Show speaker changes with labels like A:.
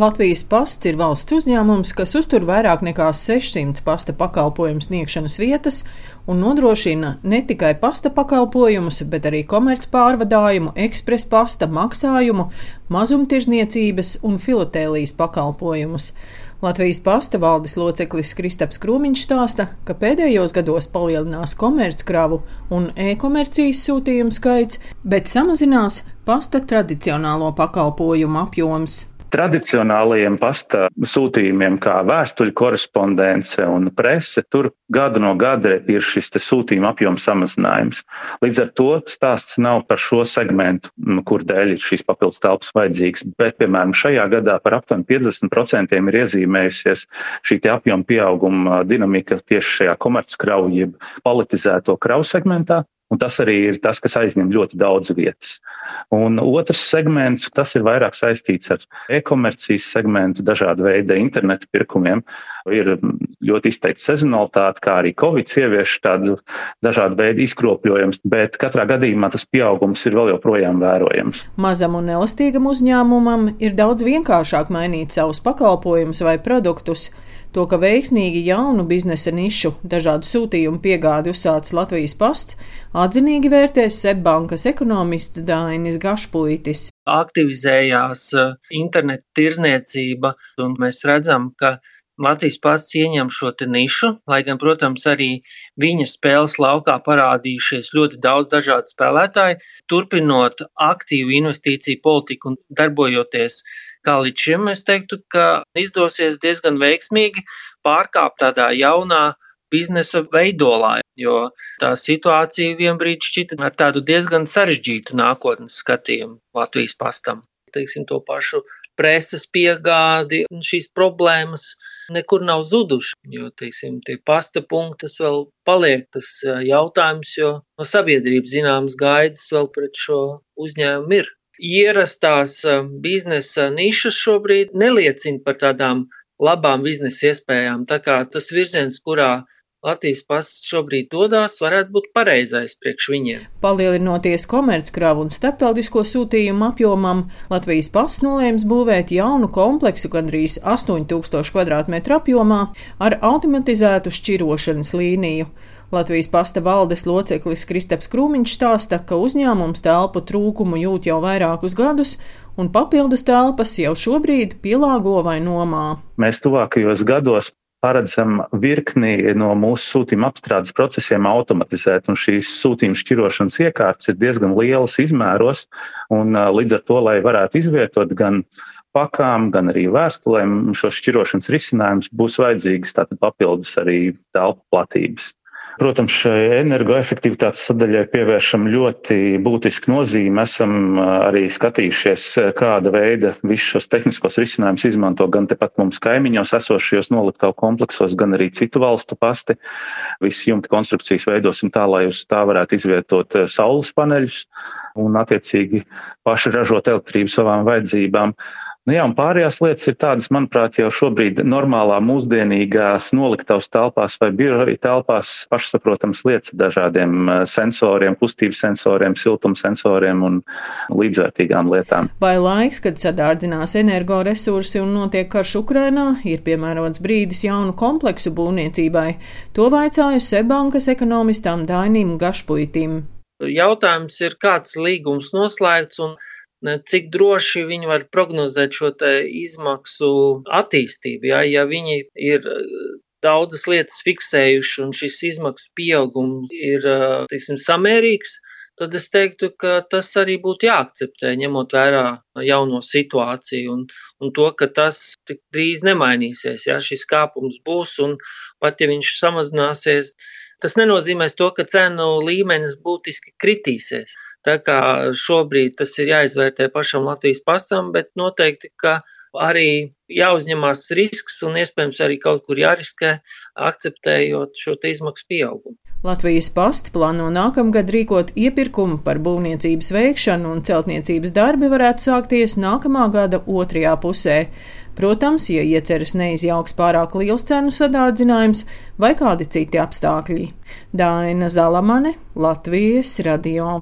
A: Latvijas pasts ir valsts uzņēmums, kas uztur vairāk nekā 600 pasta pakalpojumu sniegšanas vietas un nodrošina ne tikai pasta pakalpojumus, bet arī komercpārvadājumu, ekspresa pasta maksājumu, mazumtirdzniecības un filatēlijas pakalpojumus. Latvijas pasta valdes loceklis Kristaps Krūmiņš stāsta, ka pēdējos gados palielinās komerckravu un e-komercijas sūtījumu skaits, bet samazinās pasta tradicionālo pakalpojumu apjoms
B: tradicionālajiem pasta sūtījumiem, kā vēstuļu korespondence un prese, tur gadu no gada ir šis sūtījuma apjoms samazinājums. Līdz ar to stāsts nav par šo segmentu, kur dēļ ir šīs papildus telpas vajadzīgas, bet, piemēram, šajā gadā par aptuveni 50% ir iezīmējusies šī apjoma pieauguma dinamika tieši šajā komerckrauju, jeb politizēto kravu segmentā. Un tas arī ir tas, kas aizņem ļoti daudz vietas. Un otrs segments, tas ir vairāk saistīts ar e-komercijas segmentu, dažādu veidu internetu pirkumiem. Ir ļoti izteikta sezonalitāte, kā arī Covid ievieš tādu dažādu veidu izkropļojums, bet katrā gadījumā tas pieaugums ir vēl joprojām vērojams.
A: Mazam un elastīgam uzņēmumam ir daudz vienkāršāk mainīt savus pakalpojumus vai produktus. To, ka veiksmīgi jaunu biznesa nišu, dažādu sūtījumu piegādi uzsācis Latvijas pasts, atzinīgi vērtēs Sebbankas ekonomists Dainis Gašpuitis.
C: Aktivizējās eh, internetu tirzniecība, un mēs redzam, ka Latvijas pasts ieņem šo nišu, lai gan, protams, arī viņa spēles laukā parādījušies ļoti daudz dažādu spēlētāju, turpinot aktīvu investīciju politiku un darbojoties kā līdz šim es teiktu, ka izdosies diezgan veiksmīgi pārkāpt tādā jaunā biznesa veidolā, jo tā situācija vienbrīd šķita ar tādu diezgan sarežģītu nākotnes skatījumu Latvijas pastam. Teiksim, to pašu preses piegādi un šīs problēmas nekur nav zuduši, jo, teiksim, tie pasta punktas vēl paliek tas jautājums, jo no sabiedrības zināmas gaidas vēl pret šo uzņēmumu ir ierastās um, biznesa nišas šobrīd neliecina par tādām labām biznesa iespējām. Tā kā tas virziens, kurā Latvijas pasts šobrīd dodas, varētu būt pareizais priekš viņiem.
A: Palielinoties komerckrāvu un starptautisko sūtījumu apjomam, Latvijas pasts nolēms būvēt jaunu kompleksu gandrīz 8000 km2 apjomā ar automatizētu šķirošanas līniju. Latvijas pasta valdes loceklis Kristaps Krūmiņš stāsta, ka uzņēmums telpu trūkumu jūt jau vairākus gadus, un papildus telpas jau šobrīd pielāgo vai nomā.
B: Mēs tuvākajos gados paredzam virkni no mūsu sūtījuma apstrādes procesiem automatizēt, un šīs sūtījuma šķirošanas iekārtas ir diezgan lielas izmēros, un līdz ar to, lai varētu izvietot gan pakām, gan arī vēstulēm, šos šķirošanas risinājums būs vajadzīgs tātad papildus arī telpu platības. Protams, šai energoefektivitātes sadaļai pievēršam ļoti būtisku nozīmi. Esam arī skatījušies, kāda veida visus šos tehniskos risinājumus izmanto gan tepat mums kaimiņos esošajos noliktavu kompleksos, gan arī citu valstu pasti. Visas jumta konstrukcijas veidosim tā, lai uz tā varētu izvietot saules paneļus un attiecīgi paši ražot elektrību savām vajadzībām. Nu jā, un pārējās lietas ir tādas, manuprāt, jau šobrīd normālā mūsdienīgās noliktavas telpās vai biroja telpās pašsaprotams lietas dažādiem eh, sensoriem, kustības sensoriem, siltuma sensoriem un līdzvērtīgām lietām.
A: Vai laiks, kad sadārdzinās energoresursi un notiek karš Ukrainā, ir piemērots brīdis jaunu kompleksu būvniecībai? To vaicāju Sebankas ekonomistam Dainim Gašpuitim.
C: Jautājums ir, kāds līgums noslēgts un cik droši viņi var prognozēt šo izmaksu attīstību. Ja, ja viņi ir daudzas lietas fiksējuši un šis izmaksu pieaugums ir, teiksim, samērīgs, tad es teiktu, ka tas arī būtu jāakceptē, ņemot vērā jauno situāciju un, un to, ka tas tik drīz nemainīsies. Ja šis kāpums būs un pat ja viņš samazināsies, tas nenozīmēs to, ka cenu līmenis būtiski kritīsies. Tā kā šobrīd tas ir jāizvērtē pašam Latvijas pasam, bet noteikti, ka arī jāuzņemās risks un iespējams arī kaut kur jāriskē, akceptējot šo izmaksu pieaugumu.
A: Latvijas pasts plāno nākamgad rīkot iepirkumu par būvniecības veikšanu, un celtniecības darbi varētu sākties nākamā gada otrajā pusē. Protams, ja ieceras neizjauks pārāk liels cenu sadārdzinājums vai kādi citi apstākļi. Daina Zalamane, Latvijas radio.